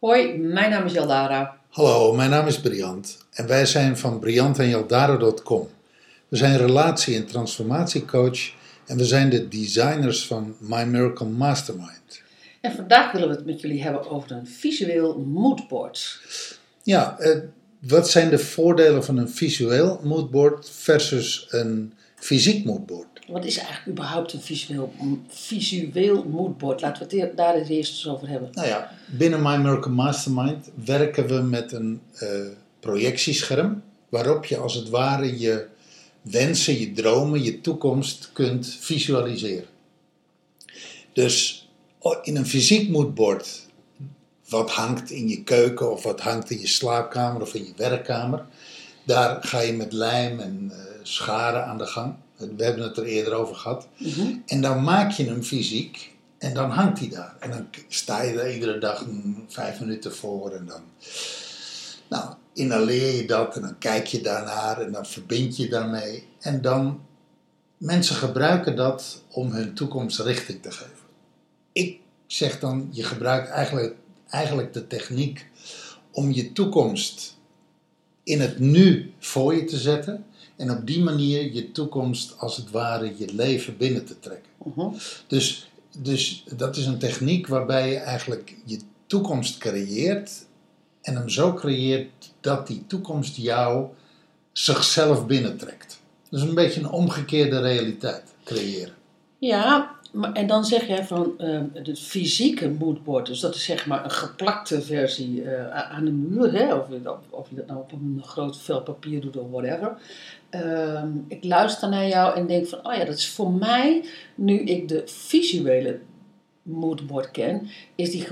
Hoi, mijn naam is Jaldara. Hallo, mijn naam is Briant en wij zijn van briantenjaldaro.com. We zijn relatie- en transformatiecoach en we zijn de designers van My Miracle Mastermind. En vandaag willen we het met jullie hebben over een visueel moodboard. Ja, eh, wat zijn de voordelen van een visueel moodboard versus een fysiek moodboard? Wat is eigenlijk überhaupt een visueel, visueel moodboard? Laten we het daar eens eerst eens over hebben. Nou ja, binnen My Miracle Mastermind werken we met een eh, projectiescherm waarop je als het ware je wensen, je dromen, je toekomst kunt visualiseren. Dus in een fysiek moodboard, wat hangt in je keuken of wat hangt in je slaapkamer of in je werkkamer, daar ga je met lijm en eh, scharen aan de gang. We hebben het er eerder over gehad. En dan maak je hem fysiek en dan hangt hij daar. En dan sta je er iedere dag vijf minuten voor en dan nou, inhaleer je dat en dan kijk je daarnaar en dan verbind je daarmee. En dan, mensen gebruiken dat om hun toekomst richting te geven. Ik zeg dan, je gebruikt eigenlijk, eigenlijk de techniek om je toekomst in het nu voor je te zetten. En op die manier je toekomst als het ware je leven binnen te trekken. Mhm. Dus, dus dat is een techniek waarbij je eigenlijk je toekomst creëert en hem zo creëert dat die toekomst jou zichzelf binnentrekt. Dus een beetje een omgekeerde realiteit creëren. Ja, en dan zeg jij van eh, het fysieke moodboard, dus dat is zeg maar een geplakte versie eh, aan de muur, hè? Of, of je dat nou op een groot vel papier doet of whatever. Ehm, ik luister naar jou en denk van, oh ja, dat is voor mij, nu ik de visuele moodboard ken, is, die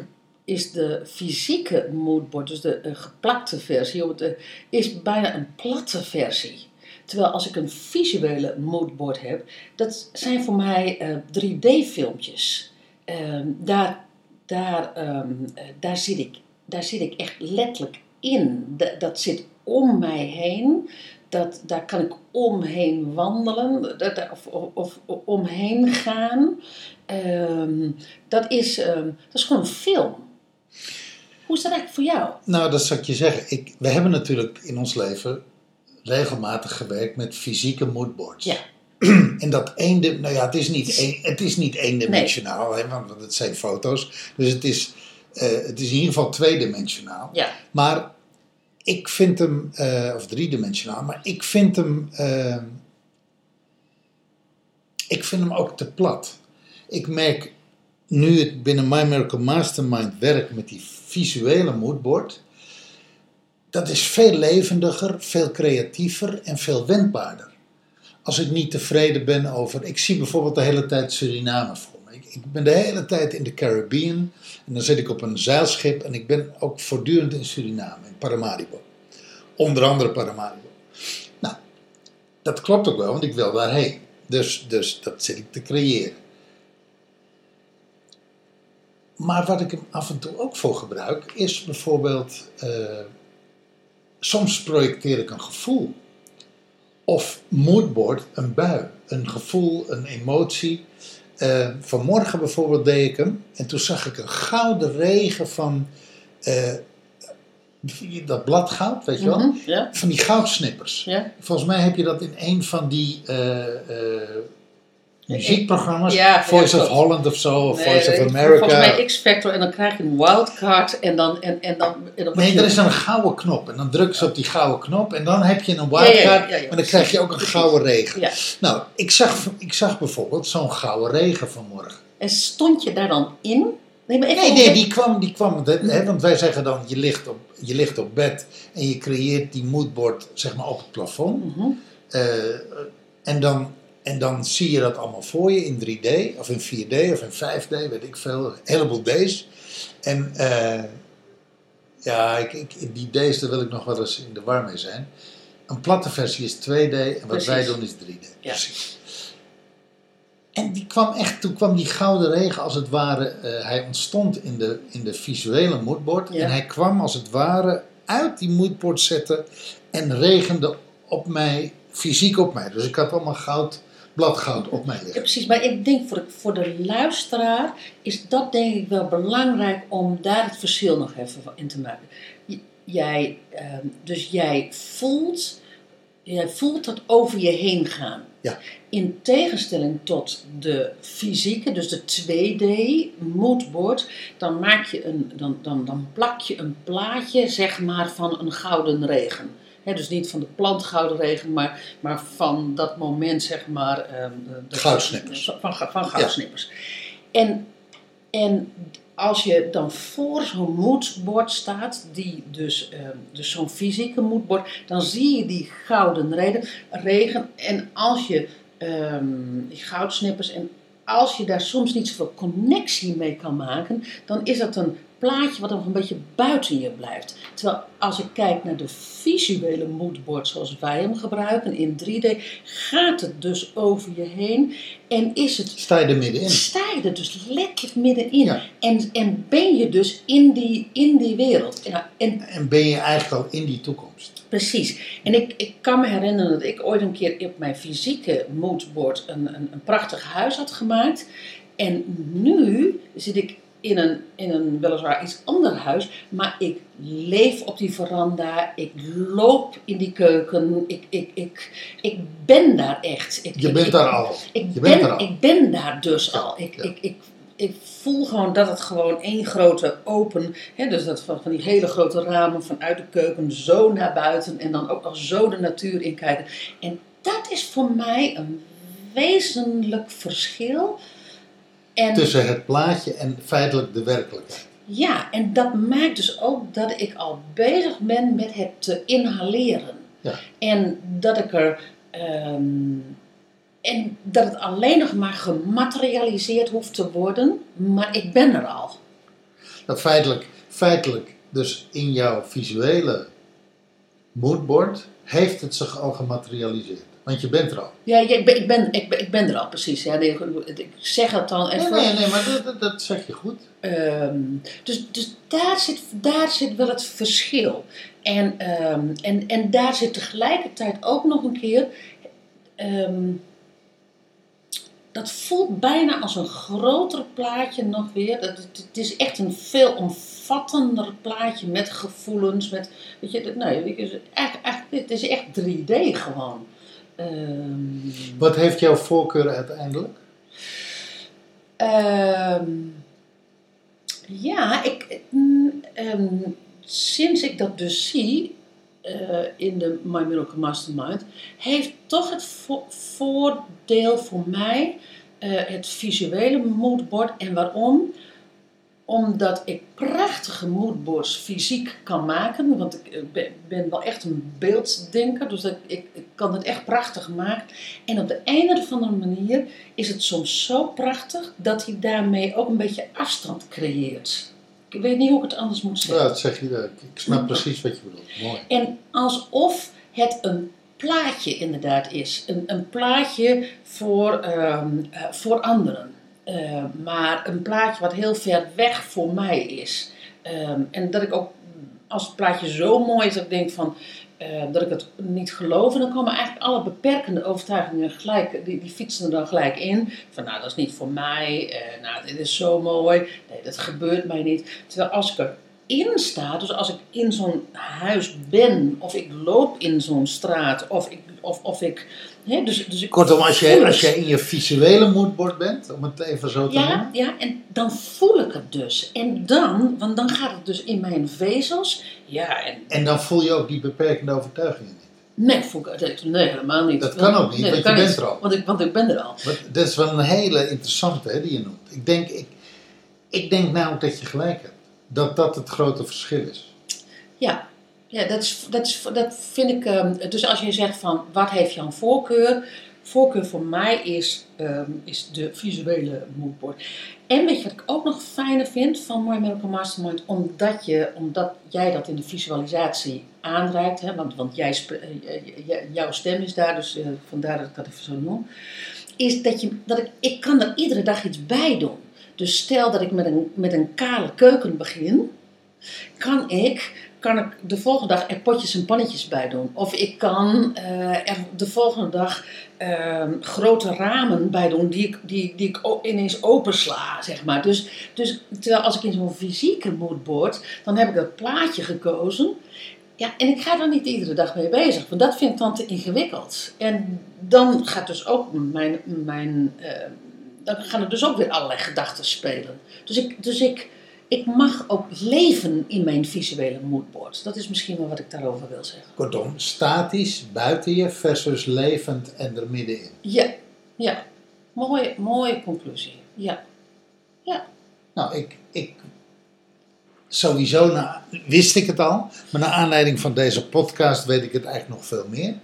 is de fysieke moodboard, dus de eh, geplakte versie, te- is bijna een platte versie. Terwijl als ik een visuele moodboard heb, dat zijn voor mij eh, 3D-filmpjes. Ehm, daar, daar, ehm, eh, daar, zit ik, daar zit ik echt letterlijk in. Da- dat zit om mij heen. Dat, daar kan ik omheen wandelen of, of, omheen gaan. Ehm, dat, is, dat is gewoon een film. Hoe is dat eigenlijk voor jou? Nou, dat zou ik je zeggen. Ik, we hebben natuurlijk in ons leven regelmatig gewerkt met fysieke moodboards. Ja. En dat één, nou ja, het is niet, één, het is niet eendimensionaal, hè, want het zijn foto's. Dus het is, eh, het is in ieder geval tweedimensionaal. Ja. Maar ik vind hem, eh, of driedimensionaal, maar ik vind hem, eh, ik vind hem ook te plat. Ik merk nu het binnen My Miracle Mastermind werk met die visuele moodboard, dat is veel levendiger, veel creatiever en veel wendbaarder. Als ik niet tevreden ben over, ik zie bijvoorbeeld de hele tijd Suriname voor me. Ik, ik ben de hele tijd in de Caribbean en dan zit ik op een zeilschip en ik ben ook voortdurend in Suriname, in Paramaribo. Onder andere Paramaribo. Nou, dat klopt ook wel, want ik wil daarheen. Dus, dus dat zit ik te creëren. Maar wat ik hem af en toe ook voor gebruik, is bijvoorbeeld. eh, soms projecteer ik een gevoel. Of moodboard, een bui, een gevoel, een emotie. Eh, vanmorgen bijvoorbeeld deed ik hem en toen zag ik een gouden regen van eh, dat bladgoud, weet je wel? Mhm? Van die goudsnippers. Volgens mij heb je dat in een van die eh, muziekprogramma's. Ja, Voice of. Holland of zo, of Nee, Voice of America. Volgens mij X-Factor en dan krijg je een wildcard en dan... En, en dan, en dan Nee, er is een gouden knop. En dan druk je op die gouden knop. En dan heb je een wildcard. ja, ja, ja, maar dan krijg je ook een gouden regen. Nou, ik zag, ik zag bijvoorbeeld zo'n gouden regen vanmorgen. En stond je daar dan in? Nee, maar Nee, nee, die kwam, die kwam hè, want wij zeggen dan, je ligt, op, je ligt op bed en je creëert die moodboard zeg maar op het plafond. Mhm. Eh, en, dan, en dan zie je dat allemaal voor je in 3D of in 4D of in 5D, weet ik veel, een heleboel D's. En eh, ja, ik, ik, die D's daar wil ik nog wel eens in de war mee zijn. Een platte versie is 2D en wat Precies. wij doen is 3D. Ja. Precies. En die kwam echt, toen kwam die gouden regen als het ware, eh, hij ontstond in de, in de visuele moodboard. Ja. En hij kwam als het ware uit die moodboard zetten en regende op mij, fysiek op mij. Dus ik had allemaal goud, bladgoud op mij Ja, liggen. precies. Maar ik denk voor de, voor de luisteraar is dat denk ik wel belangrijk om daar het verschil nog even in te maken. Jij, ehm, dus jij voelt, jij voelt dat over je heen gaan. Ja. In tegenstelling tot de fysieke, dus de 2D moodboard, dan maak je een, dan, dan, dan plak je een plaatje, zeg maar, van een gouden regen. Dus niet van de plant gouden regen, maar, maar van dat moment, zeg maar. ehm, de- de- Goudsnippers. Van, van, goudsnippers. En, en als je dan voor zo'n moodboard staat, die dus, ehm, dus zo'n fysieke moodboard, dan zie je die gouden reden, regen. En als je ehm, die goudsnippers, en als je daar soms niet zoveel connectie mee kan maken, dan is dat een plaatje wat nog een beetje buiten je blijft. Terwijl als ik kijk naar de visuele moodboard zoals wij hem gebruiken in 3D, gaat het dus over je heen en is het Sta je er middenin? sta je er dus letterlijk middenin. Ja. En, en ben je dus in die, in die wereld. En, en En ben je eigenlijk al in die toekomst? precies. En ik, ik kan me herinneren dat ik ooit een keer op mijn fysieke moodboard een, een, een prachtig huis had gemaakt. En nu zit ik in een, in een weliswaar iets ander huis, maar ik leef op die veranda, ik loop in die keuken, ik, ik, ik, ik ben daar echt. Ik, Je bent ik- daar al. ik Je ben, bent er al. ik ben daar dus Ja, al. Ik, ja. ik, ik, ik voel gewoon dat het gewoon één grote open, hè, dus dat van, van die hele grote ramen vanuit de keuken zo naar buiten en dan ook nog zo de natuur in kijken. En dat is voor mij een wezenlijk verschil. En, Tussen het plaatje en feitelijk de werkelijkheid. Ja, en dat maakt dus ook dat ik al bezig ben met het te inhaleren. Ja. En dat ik er. ehm, en dat het alleen nog maar gematerialiseerd hoeft te worden, maar ik ben er al. Nou, feitelijk, feitelijk, dus in jouw visuele moodboard heeft het zich al gematerialiseerd. Want je bent er al. Ja, ik, ben, ik, ben, ik, ben, ik ben er al precies. Ja, nee, ik zeg het dan Nee, nee, nee maar dat, dat, dat zeg je goed. Ehm, dus dus daar, zit, daar zit wel het verschil. En, ehm, en, en daar zit tegelijkertijd ook nog een keer. ehm, dat voelt bijna als een groter plaatje nog weer. Dat, het, het is echt een veel omvattender plaatje met gevoelens. Met, weet je, nee, het is echt, echt, het is echt 3D gewoon. Ehm, Wat heeft jouw voorkeur uiteindelijk? Ehm, ja, ik, mm, ehm, sinds ik dat dus zie eh, in de My Miracle Mastermind, heeft toch het vo- voordeel voor mij eh, het visuele moodboard. En waarom? Omdat ik prachtige moodboards fysiek kan maken. Want ik eh, ben, ben wel echt een beelddenker. Dus dat, ik, ik kan het echt prachtig maken. En op de een of andere manier is het soms zo prachtig dat hij daarmee ook een beetje afstand creëert. Ik weet niet hoe ik het anders moet Ja, zeggen. dat zeg je. eh, Ik snap precies wat je bedoelt. Mooi. En alsof het een plaatje inderdaad is. Een, een plaatje voor, ehm, eh, voor anderen. Eh, maar een plaatje wat heel ver weg voor mij is. Ehm, en dat ik ook, als het plaatje zo mooi is, dat ik denk van... eh, dat ik het niet geloof. En dan komen eigenlijk alle beperkende overtuigingen gelijk, die, die fietsen er dan gelijk in. Van nou, dat is niet voor mij. eh, nou, dit is zo mooi. Nee, dat gebeurt mij niet. Terwijl als ik erin sta, dus als ik in zo'n huis ben, of ik loop in zo'n straat, of ik, of, of ik, hè, dus, dus ik Kortom, als het. als jij in je visuele moodboard bent, om het even zo te Ja, noemen. ja, en dan voel ik het dus. En dan, want dan gaat het dus in mijn vezels. Ja, en En dan voel je ook die beperkende overtuigingen niet. nee, voel ik nee, helemaal niet. Dat kan ook niet, Nee, want je bent niet, er al. Want ik, want ik ben er al. Maar dat is wel een hele interessante hè, die je noemt. Ik denk, ik, ik denk namelijk dat je gelijk hebt. Dat dat het grote verschil is. Ja, ja dat, is, dat, is, dat vind ik. ehm, dus als je zegt van wat heeft jouw voorkeur? Voorkeur voor mij is, ehm, is de visuele moodboard. En weet je wat ik ook nog fijner vind van My Miracle Mastermind? Omdat, je, omdat jij dat in de visualisatie aanreikt. Hè, want want jij, eh, j- jouw stem is daar, dus eh, vandaar dat ik dat even zo noem. is dat, je, dat ik, ik kan er iedere dag iets bij doen. Dus stel dat ik met een, met een kale keuken begin, kan ik, kan ik de volgende dag er potjes en pannetjes bij doen. Of ik kan eh, er de volgende dag ehm, grote ramen bij doen die ik, die, die ik ineens opensla, zeg maar. Dus, dus terwijl als ik in zo'n fysieke moodboard, dan heb ik dat plaatje gekozen. Ja, en ik ga er niet iedere dag mee bezig, want dat vind ik dan te ingewikkeld. En dan gaat dus ook mijn, mijn eh, dan gaan er dus ook weer allerlei gedachten spelen. Dus ik, dus ik, ik mag ook leven in mijn visuele moodboard. Dat is misschien wel wat ik daarover wil zeggen. Kortom, statisch buiten je versus levend en er middenin. Ja, ja. Mooie, mooie conclusie. Ja. Ja. Nou, ik, ik sowieso na, wist ik het al, maar naar aanleiding van deze podcast weet ik het eigenlijk nog veel meer.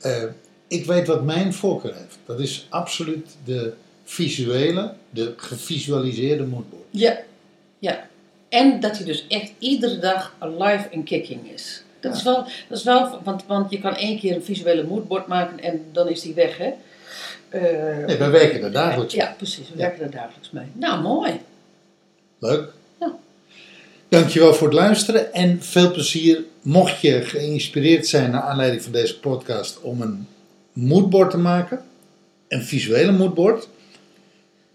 Eh, ik weet wat mijn voorkeur heeft. Dat is absoluut de visuele, de gevisualiseerde moodboard. Ja. Ja. En dat hij dus echt iedere dag alive en kicking is. Dat, Ja. is wel, dat is wel, want, want je kan één keer een visuele moodboard maken en dan is die weg, hè? Eh, Nee, wij werken er dagelijks mee. Ja, precies. We Ja. werken er dagelijks mee. Nou, mooi. Leuk. Ja. Dankjewel voor het luisteren en veel plezier. Mocht je geïnspireerd zijn naar aanleiding van deze podcast om een moodboard te maken, een visuele moodboard,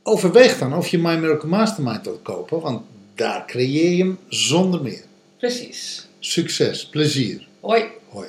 overweeg dan of je My Miracle Mastermind wilt kopen, want daar creëer je hem zonder meer. Precies. Succes, plezier. Hoi. Hoi.